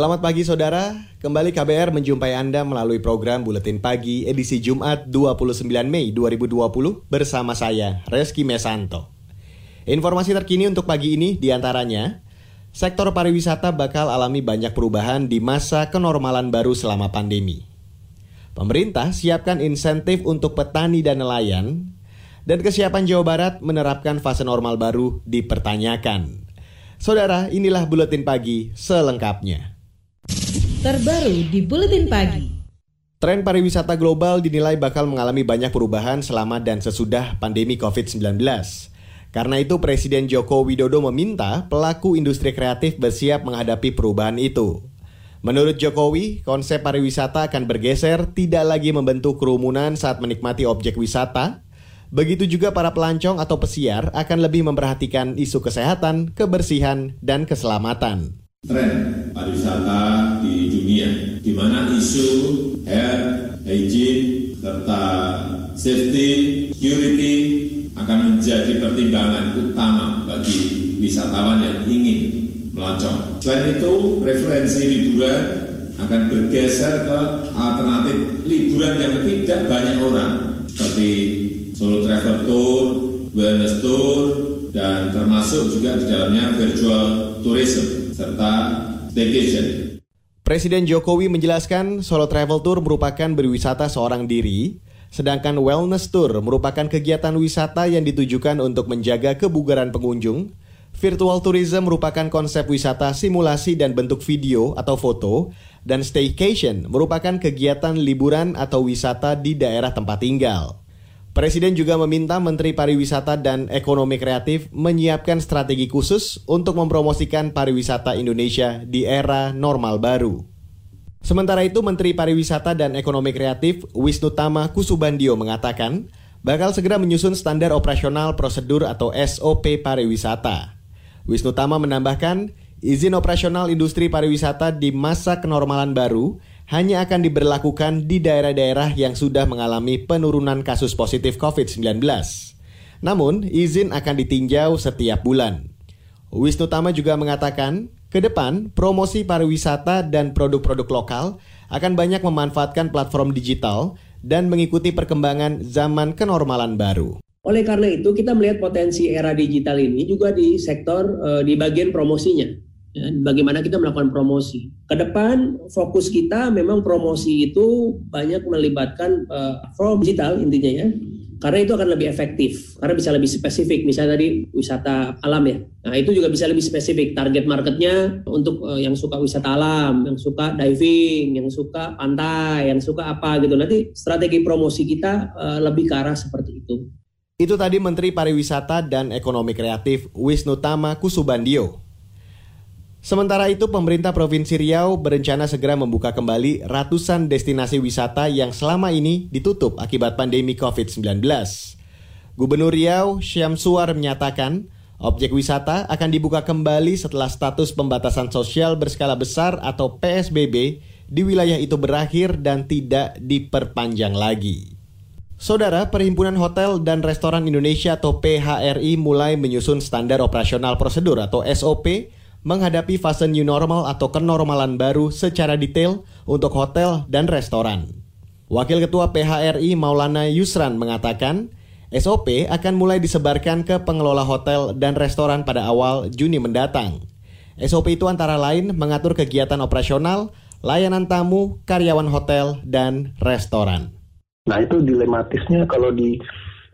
Selamat pagi saudara, kembali KBR menjumpai Anda melalui program Buletin Pagi edisi Jumat 29 Mei 2020 bersama saya, Reski Mesanto. Informasi terkini untuk pagi ini di antaranya, sektor pariwisata bakal alami banyak perubahan di masa kenormalan baru selama pandemi. Pemerintah siapkan insentif untuk petani dan nelayan, dan kesiapan Jawa Barat menerapkan fase normal baru dipertanyakan. Saudara, inilah Buletin Pagi selengkapnya. Terbaru di Buletin Pagi. Tren pariwisata global dinilai bakal mengalami banyak perubahan selama dan sesudah pandemi COVID-19. Karena itu Presiden Joko Widodo meminta pelaku industri kreatif bersiap menghadapi perubahan itu. Menurut Jokowi, konsep pariwisata akan bergeser tidak lagi membentuk kerumunan saat menikmati objek wisata. Begitu juga para pelancong atau pesiar akan lebih memperhatikan isu kesehatan, kebersihan, dan keselamatan tren pariwisata di dunia, di mana isu health, hygiene, serta safety, security akan menjadi pertimbangan utama bagi wisatawan yang ingin melancong. Selain itu, preferensi liburan akan bergeser ke alternatif liburan yang tidak banyak orang, seperti solo travel tour, wellness tour, dan termasuk juga di dalamnya virtual tourism serta staycation. Presiden Jokowi menjelaskan solo travel tour merupakan berwisata seorang diri, sedangkan wellness tour merupakan kegiatan wisata yang ditujukan untuk menjaga kebugaran pengunjung. Virtual tourism merupakan konsep wisata simulasi dan bentuk video atau foto, dan staycation merupakan kegiatan liburan atau wisata di daerah tempat tinggal. Presiden juga meminta Menteri Pariwisata dan Ekonomi Kreatif menyiapkan strategi khusus untuk mempromosikan pariwisata Indonesia di era normal baru. Sementara itu, Menteri Pariwisata dan Ekonomi Kreatif Wisnu Tama Kusubandio mengatakan bakal segera menyusun standar operasional prosedur atau SOP pariwisata. Wisnu Tama menambahkan, izin operasional industri pariwisata di masa kenormalan baru hanya akan diberlakukan di daerah-daerah yang sudah mengalami penurunan kasus positif COVID-19. Namun, izin akan ditinjau setiap bulan. Wisnu Tama juga mengatakan, ke depan promosi pariwisata dan produk-produk lokal akan banyak memanfaatkan platform digital dan mengikuti perkembangan zaman kenormalan baru. Oleh karena itu, kita melihat potensi era digital ini juga di sektor uh, di bagian promosinya ya, bagaimana kita melakukan promosi. Ke depan fokus kita memang promosi itu banyak melibatkan uh, from digital intinya ya. Karena itu akan lebih efektif, karena bisa lebih spesifik. Misalnya tadi wisata alam ya, nah itu juga bisa lebih spesifik. Target marketnya untuk uh, yang suka wisata alam, yang suka diving, yang suka pantai, yang suka apa gitu. Nanti strategi promosi kita uh, lebih ke arah seperti itu. Itu tadi Menteri Pariwisata dan Ekonomi Kreatif Wisnu Tama Kusubandio. Sementara itu, pemerintah Provinsi Riau berencana segera membuka kembali ratusan destinasi wisata yang selama ini ditutup akibat pandemi COVID-19. Gubernur Riau, Syamsuar menyatakan, objek wisata akan dibuka kembali setelah status pembatasan sosial berskala besar atau PSBB di wilayah itu berakhir dan tidak diperpanjang lagi. Saudara, Perhimpunan Hotel dan Restoran Indonesia atau PHRI mulai menyusun standar operasional prosedur atau SOP menghadapi fase new normal atau kenormalan baru secara detail untuk hotel dan restoran. Wakil Ketua PHRI Maulana Yusran mengatakan, SOP akan mulai disebarkan ke pengelola hotel dan restoran pada awal Juni mendatang. SOP itu antara lain mengatur kegiatan operasional, layanan tamu, karyawan hotel, dan restoran. Nah itu dilematisnya kalau di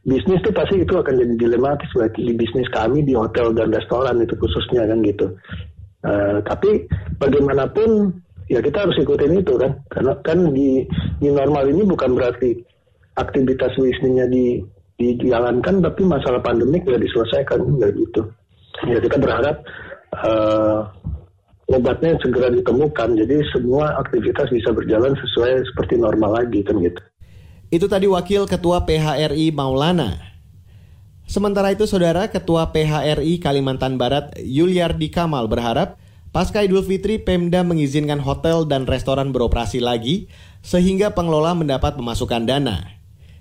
bisnis itu pasti itu akan jadi dilematis di bisnis kami di hotel dan restoran itu khususnya kan gitu. Uh, tapi bagaimanapun ya kita harus ikutin itu kan karena kan di di normal ini bukan berarti aktivitas bisnisnya di dijalankan tapi masalah pandemik ya diselesaikan nggak gitu. Ya kita berharap uh, obatnya segera ditemukan jadi semua aktivitas bisa berjalan sesuai seperti normal lagi kan gitu. Itu tadi Wakil Ketua PHRI Maulana. Sementara itu, Saudara Ketua PHRI Kalimantan Barat Yuliardi Kamal berharap pasca Idul Fitri Pemda mengizinkan hotel dan restoran beroperasi lagi sehingga pengelola mendapat pemasukan dana.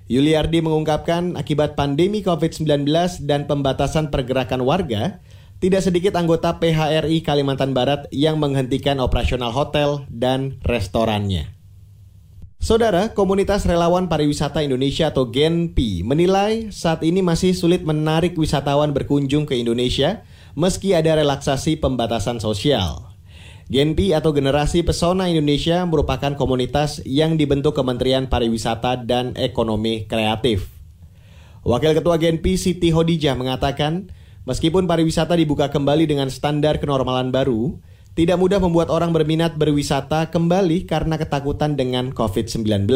Yuliardi mengungkapkan akibat pandemi COVID-19 dan pembatasan pergerakan warga, tidak sedikit anggota PHRI Kalimantan Barat yang menghentikan operasional hotel dan restorannya. Saudara, Komunitas Relawan Pariwisata Indonesia atau GENPI menilai saat ini masih sulit menarik wisatawan berkunjung ke Indonesia meski ada relaksasi pembatasan sosial. GENPI atau Generasi Pesona Indonesia merupakan komunitas yang dibentuk Kementerian Pariwisata dan Ekonomi Kreatif. Wakil Ketua GENPI Siti Hodijah mengatakan, meskipun pariwisata dibuka kembali dengan standar kenormalan baru, tidak mudah membuat orang berminat berwisata kembali karena ketakutan dengan COVID-19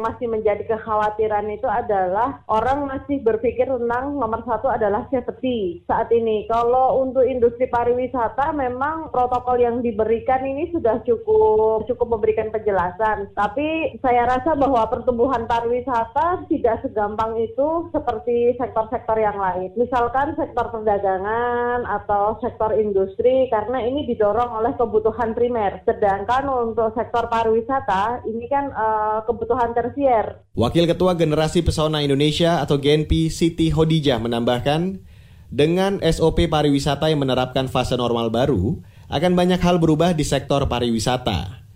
masih menjadi kekhawatiran itu adalah orang masih berpikir tentang nomor satu adalah safety saat ini. Kalau untuk industri pariwisata memang protokol yang diberikan ini sudah cukup cukup memberikan penjelasan. Tapi saya rasa bahwa pertumbuhan pariwisata tidak segampang itu seperti sektor-sektor yang lain. Misalkan sektor perdagangan atau sektor industri karena ini didorong oleh kebutuhan primer. Sedangkan untuk sektor pariwisata ini kan uh, kebutuhan tersier. Wakil Ketua Generasi Pesona Indonesia atau GNP Siti Hodijah menambahkan, dengan SOP pariwisata yang menerapkan fase normal baru, akan banyak hal berubah di sektor pariwisata.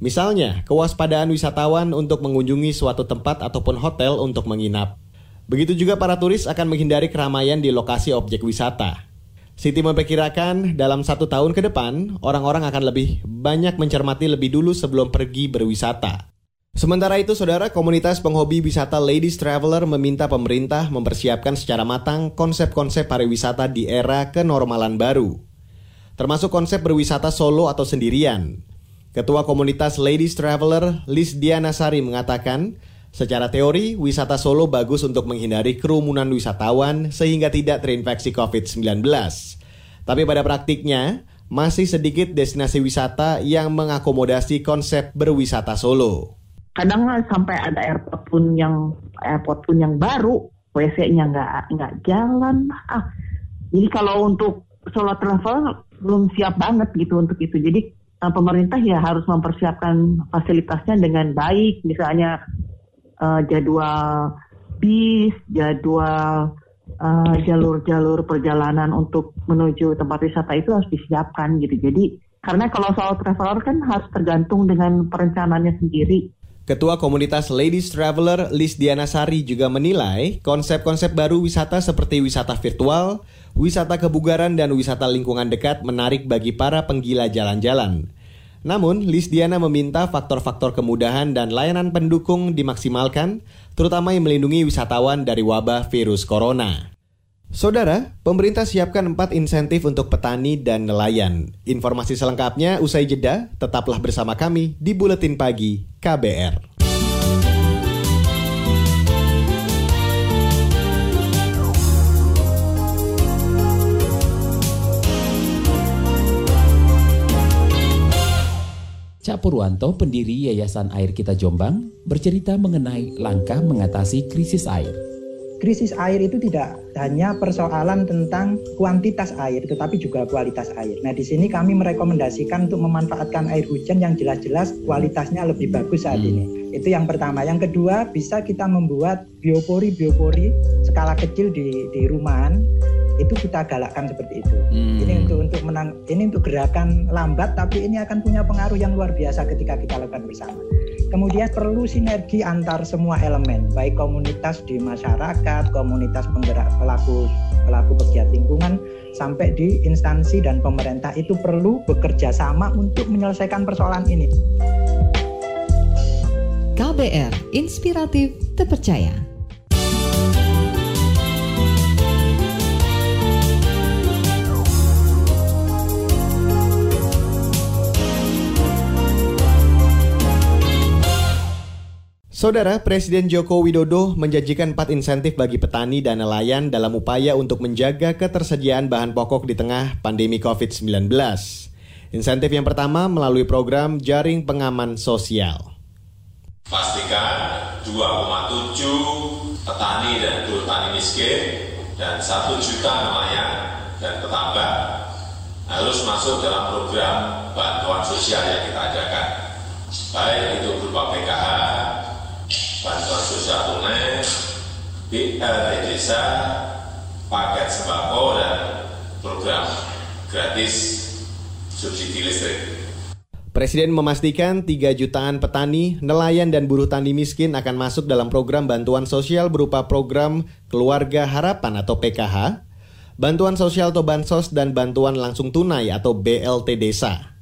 Misalnya, kewaspadaan wisatawan untuk mengunjungi suatu tempat ataupun hotel untuk menginap. Begitu juga para turis akan menghindari keramaian di lokasi objek wisata. Siti memperkirakan dalam satu tahun ke depan, orang-orang akan lebih banyak mencermati lebih dulu sebelum pergi berwisata. Sementara itu, saudara komunitas penghobi wisata Ladies Traveler meminta pemerintah mempersiapkan secara matang konsep-konsep pariwisata di era kenormalan baru. Termasuk konsep berwisata solo atau sendirian. Ketua komunitas Ladies Traveler, Liz Dianasari mengatakan, secara teori, wisata solo bagus untuk menghindari kerumunan wisatawan sehingga tidak terinfeksi COVID-19. Tapi pada praktiknya, masih sedikit destinasi wisata yang mengakomodasi konsep berwisata solo kadang sampai ada airport pun yang airport pun yang baru WC-nya nggak nggak jalan. Ah jadi kalau untuk solo travel belum siap banget gitu untuk itu. Jadi uh, pemerintah ya harus mempersiapkan fasilitasnya dengan baik. Misalnya uh, jadwal bis jadwal uh, jalur-jalur perjalanan untuk menuju tempat wisata itu harus disiapkan gitu. Jadi karena kalau soal traveler kan harus tergantung dengan perencanaannya sendiri Ketua Komunitas Ladies Traveler Liz Dianasari juga menilai konsep-konsep baru wisata seperti wisata virtual, wisata kebugaran dan wisata lingkungan dekat menarik bagi para penggila jalan-jalan. Namun, Liz Diana meminta faktor-faktor kemudahan dan layanan pendukung dimaksimalkan, terutama yang melindungi wisatawan dari wabah virus corona. Saudara, pemerintah siapkan empat insentif untuk petani dan nelayan. Informasi selengkapnya usai jeda, tetaplah bersama kami di Buletin Pagi KBR. Cak Purwanto, pendiri Yayasan Air Kita Jombang, bercerita mengenai langkah mengatasi krisis air krisis air itu tidak hanya persoalan tentang kuantitas air, tetapi juga kualitas air. Nah, di sini kami merekomendasikan untuk memanfaatkan air hujan yang jelas-jelas kualitasnya lebih bagus saat hmm. ini. Itu yang pertama. Yang kedua, bisa kita membuat biopori-biopori skala kecil di di rumahan itu kita galakkan seperti itu. Hmm. Ini untuk untuk menang, ini untuk gerakan lambat, tapi ini akan punya pengaruh yang luar biasa ketika kita lakukan bersama. Kemudian perlu sinergi antar semua elemen, baik komunitas di masyarakat, komunitas penggerak pelaku pelaku pegiat lingkungan, sampai di instansi dan pemerintah itu perlu bekerja sama untuk menyelesaikan persoalan ini. KBR Inspiratif Terpercaya. Saudara Presiden Joko Widodo menjanjikan empat insentif bagi petani dan nelayan dalam upaya untuk menjaga ketersediaan bahan pokok di tengah pandemi COVID-19. Insentif yang pertama melalui program Jaring Pengaman Sosial. Pastikan 2,7 petani dan buruh tani miskin dan 1 juta nelayan dan petambak harus masuk dalam program bantuan sosial yang kita adakan. Baik itu berupa PKH, bantuan sosial tunai, BLT desa, paket sembako, dan program gratis subsidi listrik. Presiden memastikan 3 jutaan petani, nelayan, dan buruh tani miskin akan masuk dalam program bantuan sosial berupa program Keluarga Harapan atau PKH, bantuan sosial atau bansos, dan bantuan langsung tunai atau BLT Desa.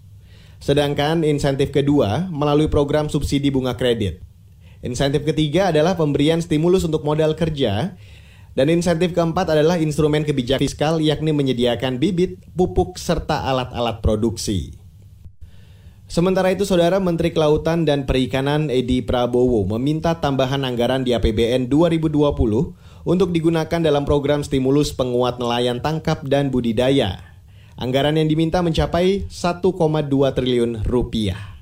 Sedangkan insentif kedua melalui program subsidi bunga kredit. Insentif ketiga adalah pemberian stimulus untuk modal kerja dan insentif keempat adalah instrumen kebijakan fiskal yakni menyediakan bibit, pupuk, serta alat-alat produksi. Sementara itu, Saudara Menteri Kelautan dan Perikanan Edi Prabowo meminta tambahan anggaran di APBN 2020 untuk digunakan dalam program stimulus penguat nelayan tangkap dan budidaya. Anggaran yang diminta mencapai 1,2 triliun rupiah.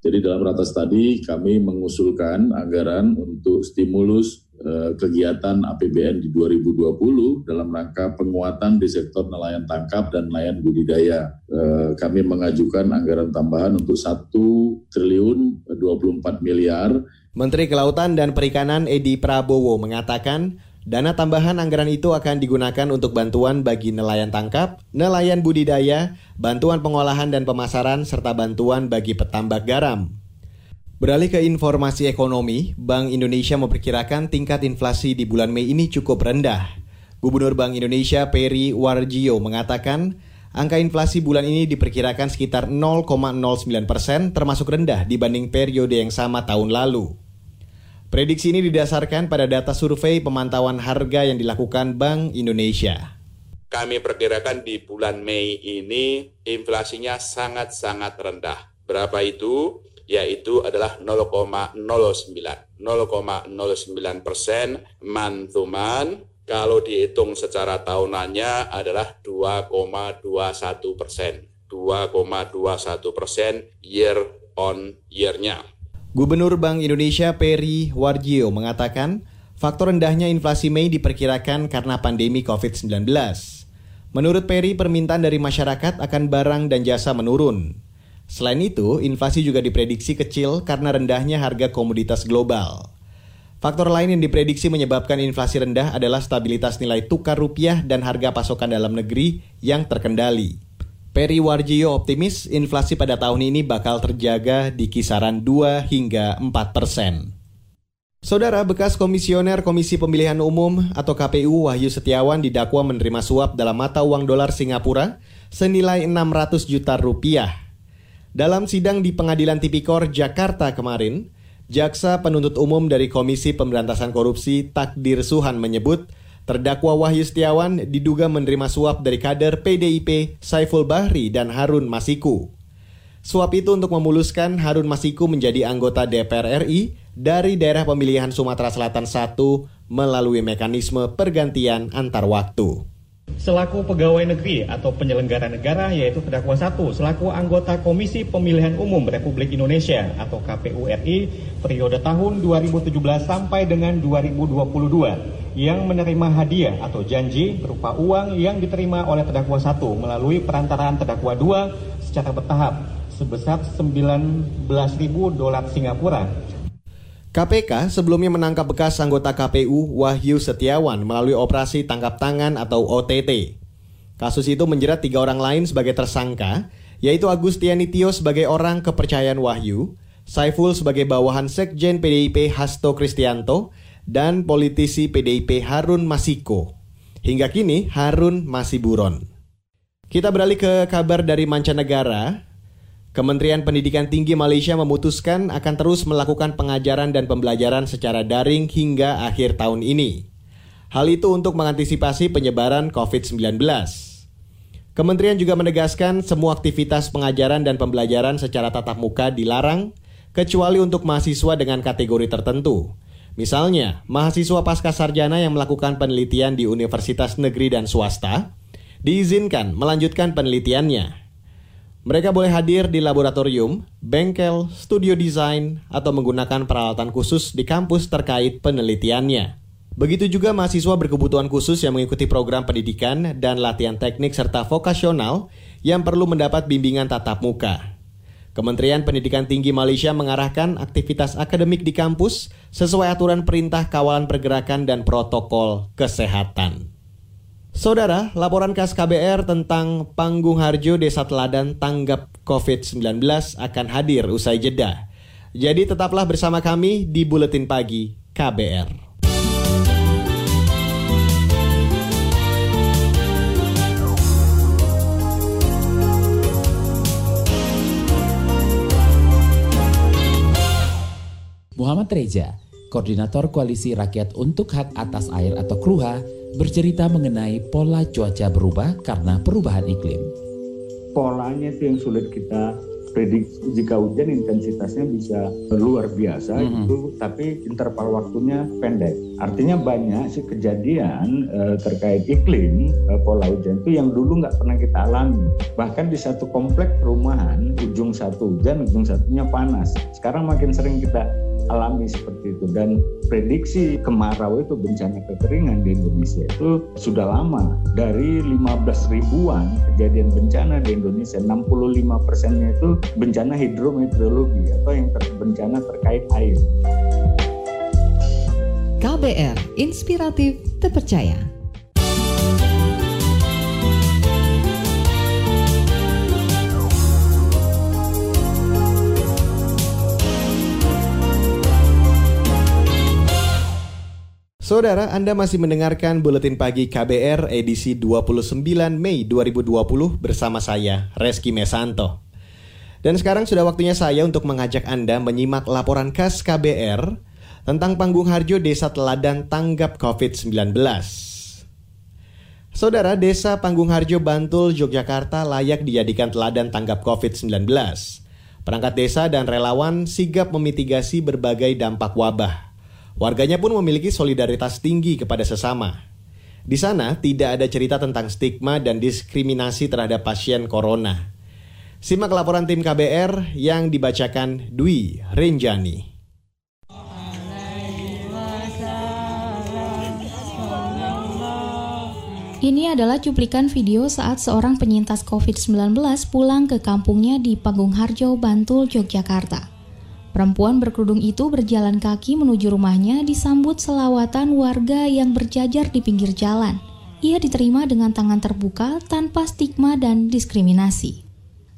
Jadi dalam ratas tadi kami mengusulkan anggaran untuk stimulus eh, kegiatan APBN di 2020 dalam rangka penguatan di sektor nelayan tangkap dan nelayan budidaya. Eh, kami mengajukan anggaran tambahan untuk 1 triliun 24 miliar. Menteri Kelautan dan Perikanan Edi Prabowo mengatakan Dana tambahan anggaran itu akan digunakan untuk bantuan bagi nelayan tangkap, nelayan budidaya, bantuan pengolahan dan pemasaran, serta bantuan bagi petambak garam. Beralih ke informasi ekonomi, Bank Indonesia memperkirakan tingkat inflasi di bulan Mei ini cukup rendah. Gubernur Bank Indonesia Peri Warjio mengatakan, angka inflasi bulan ini diperkirakan sekitar 0,09 persen, termasuk rendah dibanding periode yang sama tahun lalu. Prediksi ini didasarkan pada data survei pemantauan harga yang dilakukan Bank Indonesia. Kami perkirakan di bulan Mei ini inflasinya sangat-sangat rendah. Berapa itu? Yaitu adalah 0,09. 0,09 persen mantuman. Kalau dihitung secara tahunannya adalah 2,21 persen. 2,21 persen year on year-nya. Gubernur Bank Indonesia Peri Warjio mengatakan, faktor rendahnya inflasi Mei diperkirakan karena pandemi COVID-19. Menurut Peri, permintaan dari masyarakat akan barang dan jasa menurun. Selain itu, inflasi juga diprediksi kecil karena rendahnya harga komoditas global. Faktor lain yang diprediksi menyebabkan inflasi rendah adalah stabilitas nilai tukar rupiah dan harga pasokan dalam negeri yang terkendali. Peri Warjio optimis inflasi pada tahun ini bakal terjaga di kisaran 2 hingga 4 persen. Saudara bekas komisioner Komisi Pemilihan Umum atau KPU Wahyu Setiawan didakwa menerima suap dalam mata uang dolar Singapura senilai 600 juta rupiah. Dalam sidang di Pengadilan Tipikor Jakarta kemarin, Jaksa Penuntut Umum dari Komisi Pemberantasan Korupsi Takdir Suhan menyebut Terdakwa Wahyu Setiawan diduga menerima suap dari kader PDIP Saiful Bahri dan Harun Masiku. Suap itu untuk memuluskan Harun Masiku menjadi anggota DPR RI dari daerah pemilihan Sumatera Selatan 1 melalui mekanisme pergantian antar waktu selaku pegawai negeri atau penyelenggara negara yaitu terdakwa satu selaku anggota Komisi Pemilihan Umum Republik Indonesia atau KPU RI periode tahun 2017 sampai dengan 2022 yang menerima hadiah atau janji berupa uang yang diterima oleh terdakwa satu melalui perantaraan terdakwa dua secara bertahap sebesar 19.000 dolar Singapura KPK sebelumnya menangkap bekas anggota KPU Wahyu Setiawan melalui operasi tangkap tangan atau OTT. Kasus itu menjerat tiga orang lain sebagai tersangka, yaitu Agustiani Tio sebagai orang kepercayaan Wahyu, Saiful sebagai bawahan Sekjen PDIP Hasto Kristianto, dan politisi PDIP Harun Masiko. Hingga kini Harun masih buron. Kita beralih ke kabar dari mancanegara. Kementerian Pendidikan Tinggi Malaysia memutuskan akan terus melakukan pengajaran dan pembelajaran secara daring hingga akhir tahun ini. Hal itu untuk mengantisipasi penyebaran COVID-19. Kementerian juga menegaskan semua aktivitas pengajaran dan pembelajaran secara tatap muka dilarang, kecuali untuk mahasiswa dengan kategori tertentu. Misalnya, mahasiswa pasca sarjana yang melakukan penelitian di universitas negeri dan swasta diizinkan melanjutkan penelitiannya. Mereka boleh hadir di laboratorium, bengkel, studio desain, atau menggunakan peralatan khusus di kampus terkait penelitiannya. Begitu juga mahasiswa berkebutuhan khusus yang mengikuti program pendidikan dan latihan teknik serta vokasional yang perlu mendapat bimbingan tatap muka. Kementerian Pendidikan Tinggi Malaysia mengarahkan aktivitas akademik di kampus sesuai aturan perintah kawalan pergerakan dan protokol kesehatan. Saudara, laporan khas KBR tentang Panggung Harjo Desa Teladan tanggap COVID-19 akan hadir usai jeda. Jadi tetaplah bersama kami di Buletin Pagi KBR. Muhammad Reja, Koordinator Koalisi Rakyat untuk Hak Atas Air atau KRUHA, bercerita mengenai pola cuaca berubah karena perubahan iklim. Polanya itu yang sulit kita prediksi jika hujan intensitasnya bisa luar biasa mm -hmm. itu tapi interval waktunya pendek. Artinya banyak sih kejadian uh, terkait iklim uh, pola hujan itu yang dulu nggak pernah kita alami. Bahkan di satu komplek perumahan ujung satu hujan ujung satunya panas. Sekarang makin sering kita alami seperti itu dan prediksi kemarau itu bencana kekeringan di Indonesia itu sudah lama dari 15 ribuan kejadian bencana di Indonesia 65 persennya itu bencana hidrometeorologi atau yang ter bencana terkait air. KBR Inspiratif Terpercaya. Saudara, Anda masih mendengarkan Buletin Pagi KBR edisi 29 Mei 2020 bersama saya, Reski Mesanto. Dan sekarang sudah waktunya saya untuk mengajak Anda menyimak laporan khas KBR tentang Panggung Harjo Desa Teladan Tanggap COVID-19. Saudara, Desa Panggung Harjo Bantul, Yogyakarta layak dijadikan teladan tanggap COVID-19. Perangkat desa dan relawan sigap memitigasi berbagai dampak wabah. Warganya pun memiliki solidaritas tinggi kepada sesama. Di sana tidak ada cerita tentang stigma dan diskriminasi terhadap pasien corona. Simak laporan tim KBR yang dibacakan Dwi Renjani. Ini adalah cuplikan video saat seorang penyintas COVID-19 pulang ke kampungnya di Panggung Harjo, Bantul, Yogyakarta. Perempuan berkerudung itu berjalan kaki menuju rumahnya disambut selawatan warga yang berjajar di pinggir jalan. Ia diterima dengan tangan terbuka tanpa stigma dan diskriminasi.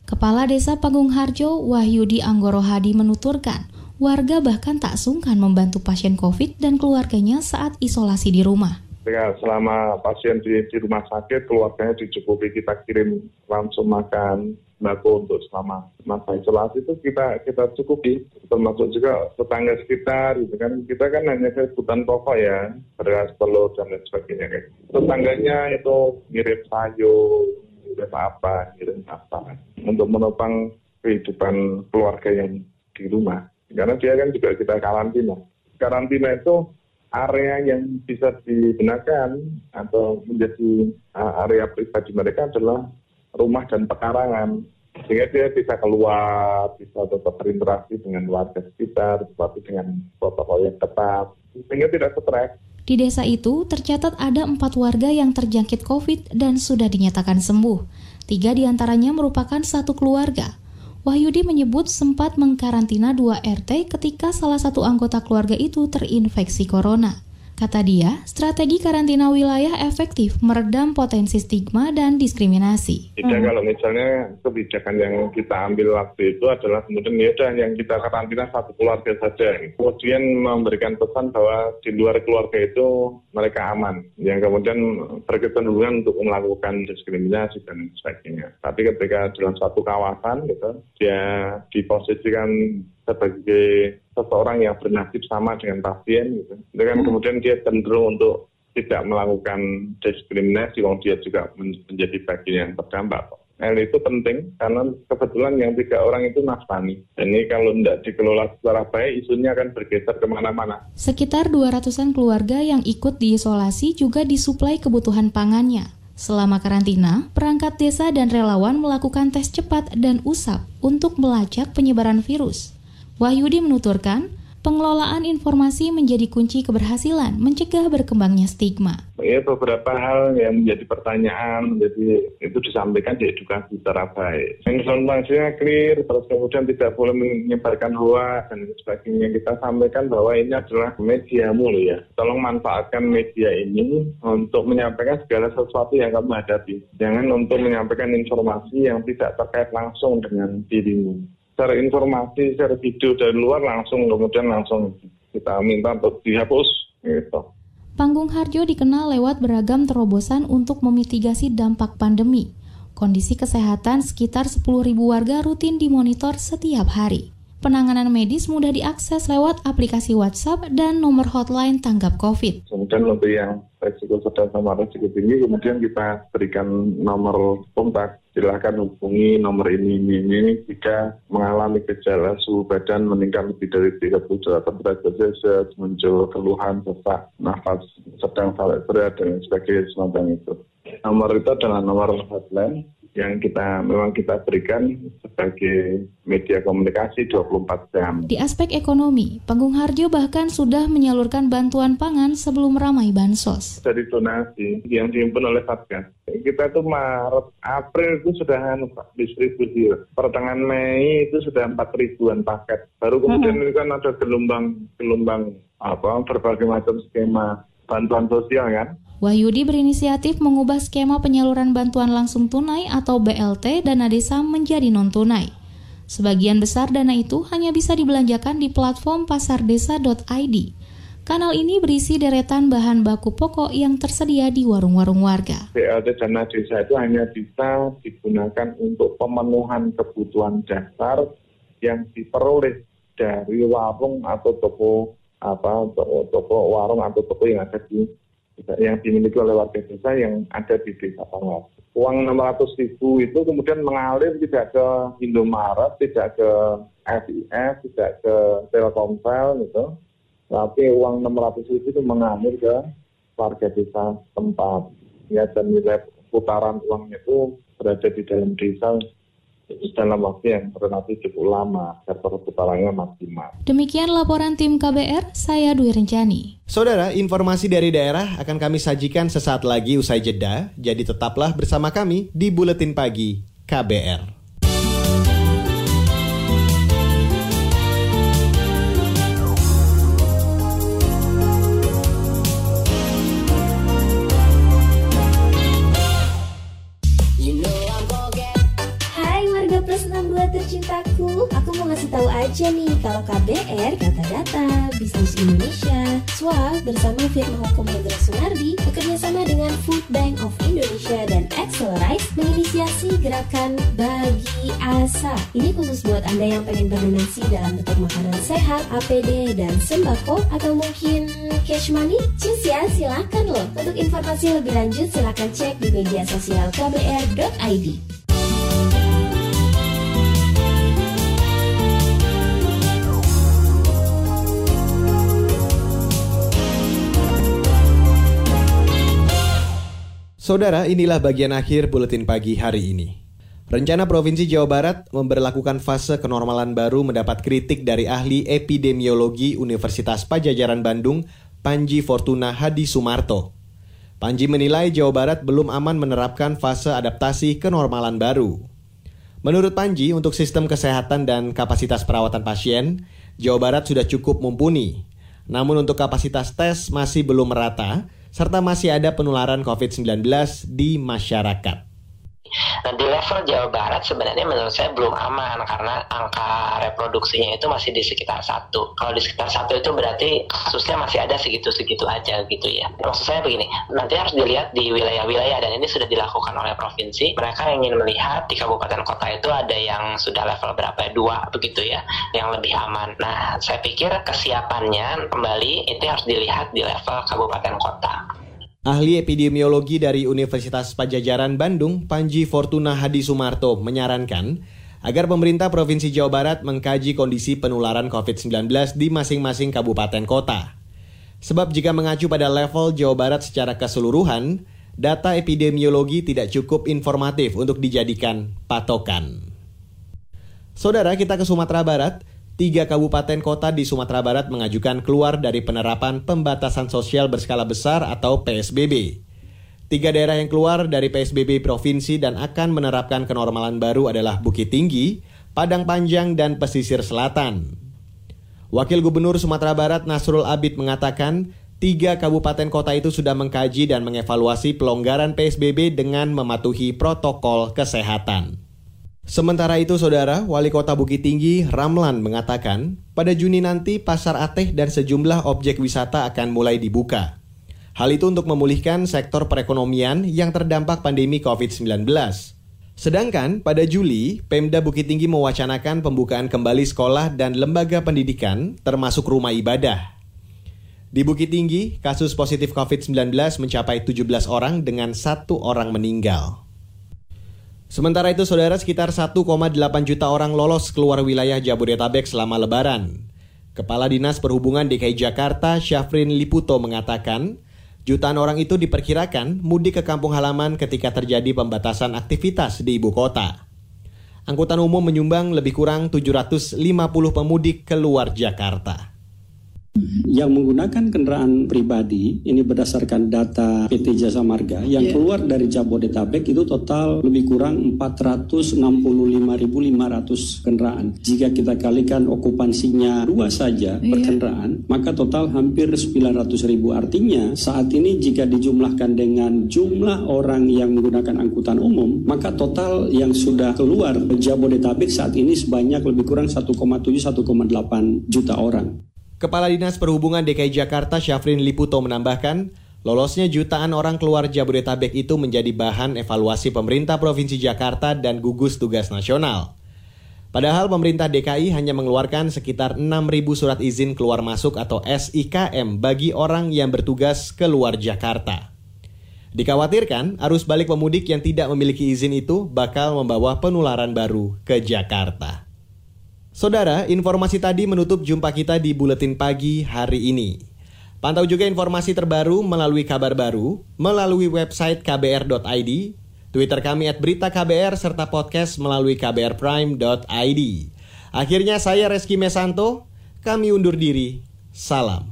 Kepala Desa Panggung Harjo, Wahyudi Anggoro Hadi menuturkan, warga bahkan tak sungkan membantu pasien COVID dan keluarganya saat isolasi di rumah. Ya, selama pasien di, di rumah sakit, keluarganya dicukupi kita kirim langsung makan, sembako untuk selama masa isolasi itu kita kita cukupi. Termasuk juga tetangga sekitar gitu kan. Kita kan hanya kebutuhan pokok ya beras telur dan lain sebagainya kan. Tetangganya itu ngirim sayur ngirim apa ngirim apa untuk menopang kehidupan keluarga yang di rumah. Karena dia kan juga kita karantina. Karantina itu area yang bisa digunakan atau menjadi uh, area pribadi mereka adalah rumah dan pekarangan sehingga dia bisa keluar, bisa tetap berinteraksi dengan warga sekitar, tetapi dengan protokol yang ketat, sehingga tidak stres. Di desa itu tercatat ada empat warga yang terjangkit COVID dan sudah dinyatakan sembuh. Tiga di antaranya merupakan satu keluarga. Wahyudi menyebut sempat mengkarantina dua RT ketika salah satu anggota keluarga itu terinfeksi corona. Kata dia, strategi karantina wilayah efektif meredam potensi stigma dan diskriminasi. Tidak hmm. kalau misalnya kebijakan yang kita ambil waktu itu adalah kemudian ya udah yang kita karantina satu keluarga saja. Kemudian memberikan pesan bahwa di luar keluarga itu mereka aman. Yang kemudian berkecenderungan untuk melakukan diskriminasi dan sebagainya. Tapi ketika dalam satu kawasan gitu, dia diposisikan sebagai seseorang yang bernasib sama dengan pasien gitu. Dengan hmm. kemudian dia cenderung untuk tidak melakukan diskriminasi, wong dia juga menjadi bagian yang terdampak. Nah, itu penting karena kebetulan yang tiga orang itu nafsani. Dan ini kalau tidak dikelola secara baik, isunya akan bergeser ke mana-mana. Sekitar 200-an keluarga yang ikut diisolasi juga disuplai kebutuhan pangannya. Selama karantina, perangkat desa dan relawan melakukan tes cepat dan usap untuk melacak penyebaran virus. Wahyudi menuturkan, pengelolaan informasi menjadi kunci keberhasilan mencegah berkembangnya stigma. Ya, beberapa hal yang menjadi pertanyaan, jadi itu disampaikan di edukasi secara baik. Informasinya clear, terus kemudian tidak boleh menyebarkan hoax dan sebagainya. Kita sampaikan bahwa ini adalah mediamu loh ya. Tolong manfaatkan media ini untuk menyampaikan segala sesuatu yang kamu hadapi. Jangan untuk menyampaikan informasi yang tidak terkait langsung dengan dirimu secara informasi, secara video dari luar langsung kemudian langsung kita minta untuk dihapus gitu. Panggung Harjo dikenal lewat beragam terobosan untuk memitigasi dampak pandemi. Kondisi kesehatan sekitar 10.000 warga rutin dimonitor setiap hari. Penanganan medis mudah diakses lewat aplikasi WhatsApp dan nomor hotline tanggap COVID. Kemudian untuk yang resiko sedang sama resiko tinggi, kemudian kita berikan nomor kontak. Silahkan hubungi nomor ini, ini, ini jika mengalami gejala suhu badan meningkat lebih dari 38 derajat Celcius, muncul keluhan, sesak, nafas sedang sampai berat, dan sebagainya semacam itu. Nomor itu adalah nomor hotline yang kita memang kita berikan sebagai media komunikasi 24 jam. Di aspek ekonomi, Panggung Harjo bahkan sudah menyalurkan bantuan pangan sebelum ramai bansos. Dari donasi yang dihimpun oleh Satgas. Kita itu Maret, April itu sudah distribusi. Pertengahan Mei itu sudah 4 ribuan paket. Baru kemudian hmm. ini kan ada gelombang gelombang apa berbagai macam skema bantuan sosial kan. Wahyudi berinisiatif mengubah skema penyaluran bantuan langsung tunai atau BLT dana desa menjadi non-tunai. Sebagian besar dana itu hanya bisa dibelanjakan di platform pasardesa.id. Kanal ini berisi deretan bahan baku pokok yang tersedia di warung-warung warga. BLT dana desa itu hanya bisa digunakan untuk pemenuhan kebutuhan dasar yang diperoleh dari warung atau toko apa toko, toko warung atau toko yang ada di yang dimiliki oleh warga desa yang ada di desa Pangas. Uang 600 ribu itu kemudian mengalir tidak ke Indomaret, tidak ke FIS, tidak ke Telkomsel gitu. Tapi uang 600 ribu itu mengalir ke warga desa tempat. Ya, dan nilai putaran uangnya itu berada di dalam desa dalam waktu yang relatif cukup lama agar perputarannya maksimal. Demikian laporan tim KBR, saya Dwi Rencani. Saudara, informasi dari daerah akan kami sajikan sesaat lagi usai jeda, jadi tetaplah bersama kami di Buletin Pagi KBR. Tahu aja nih kalau KBR, Kata Data, Bisnis Indonesia, SWA bersama firma hukum Hendra Sunardi bekerja sama dengan Food Bank of Indonesia dan Accelerate menginisiasi gerakan Bagi Asa. Ini khusus buat Anda yang pengen berdonasi dalam bentuk makanan sehat, APD, dan sembako atau mungkin cash money? Cus ya, silakan loh. Untuk informasi lebih lanjut silakan cek di media sosial kbr.id. Saudara, inilah bagian akhir buletin pagi hari ini. Rencana Provinsi Jawa Barat memperlakukan fase kenormalan baru mendapat kritik dari ahli epidemiologi Universitas Pajajaran Bandung, Panji Fortuna Hadi Sumarto. Panji menilai Jawa Barat belum aman menerapkan fase adaptasi kenormalan baru. Menurut Panji, untuk sistem kesehatan dan kapasitas perawatan pasien, Jawa Barat sudah cukup mumpuni. Namun untuk kapasitas tes masih belum merata, serta masih ada penularan COVID-19 di masyarakat. Nah di level Jawa Barat sebenarnya menurut saya belum aman karena angka reproduksinya itu masih di sekitar satu. Kalau di sekitar satu itu berarti kasusnya masih ada segitu-segitu aja gitu ya. Maksud saya begini, nanti harus dilihat di wilayah-wilayah dan ini sudah dilakukan oleh provinsi. Mereka ingin melihat di kabupaten kota itu ada yang sudah level berapa dua begitu ya, yang lebih aman. Nah saya pikir kesiapannya kembali itu harus dilihat di level kabupaten kota. Ahli epidemiologi dari Universitas Pajajaran Bandung, Panji Fortuna Hadi Sumarto, menyarankan agar pemerintah Provinsi Jawa Barat mengkaji kondisi penularan COVID-19 di masing-masing kabupaten kota. Sebab jika mengacu pada level Jawa Barat secara keseluruhan, data epidemiologi tidak cukup informatif untuk dijadikan patokan. Saudara, kita ke Sumatera Barat. Tiga kabupaten kota di Sumatera Barat mengajukan keluar dari penerapan pembatasan sosial berskala besar atau PSBB. Tiga daerah yang keluar dari PSBB provinsi dan akan menerapkan kenormalan baru adalah Bukit Tinggi, Padang Panjang, dan Pesisir Selatan. Wakil Gubernur Sumatera Barat Nasrul Abid mengatakan, tiga kabupaten kota itu sudah mengkaji dan mengevaluasi pelonggaran PSBB dengan mematuhi protokol kesehatan. Sementara itu, saudara, Wali Kota Bukit Tinggi, Ramlan, mengatakan pada Juni nanti pasar Ateh dan sejumlah objek wisata akan mulai dibuka. Hal itu untuk memulihkan sektor perekonomian yang terdampak pandemi COVID-19. Sedangkan pada Juli, Pemda Bukit Tinggi mewacanakan pembukaan kembali sekolah dan lembaga pendidikan, termasuk rumah ibadah. Di Bukit Tinggi, kasus positif COVID-19 mencapai 17 orang dengan satu orang meninggal. Sementara itu, saudara sekitar 1,8 juta orang lolos keluar wilayah Jabodetabek selama lebaran. Kepala Dinas Perhubungan DKI Jakarta, Syafrin Liputo mengatakan, jutaan orang itu diperkirakan mudik ke kampung halaman ketika terjadi pembatasan aktivitas di ibu kota. Angkutan umum menyumbang lebih kurang 750 pemudik keluar Jakarta yang menggunakan kendaraan pribadi ini berdasarkan data PT Jasa Marga yang yeah. keluar dari Jabodetabek itu total lebih kurang 465.500 kendaraan. Jika kita kalikan okupansinya dua saja yeah. per kendaraan, maka total hampir 900.000. Artinya saat ini jika dijumlahkan dengan jumlah orang yang menggunakan angkutan umum, maka total yang sudah keluar Jabodetabek saat ini sebanyak lebih kurang 1,7-1,8 juta orang. Kepala Dinas Perhubungan DKI Jakarta Syafrin Liputo menambahkan, lolosnya jutaan orang keluar Jabodetabek itu menjadi bahan evaluasi pemerintah Provinsi Jakarta dan gugus tugas nasional. Padahal pemerintah DKI hanya mengeluarkan sekitar 6.000 surat izin keluar masuk atau SIKM bagi orang yang bertugas keluar Jakarta. Dikhawatirkan arus balik pemudik yang tidak memiliki izin itu bakal membawa penularan baru ke Jakarta. Saudara, informasi tadi menutup jumpa kita di Buletin Pagi hari ini. Pantau juga informasi terbaru melalui kabar baru, melalui website kbr.id, Twitter kami at berita KBR, serta podcast melalui kbrprime.id. Akhirnya saya Reski Mesanto, kami undur diri. Salam.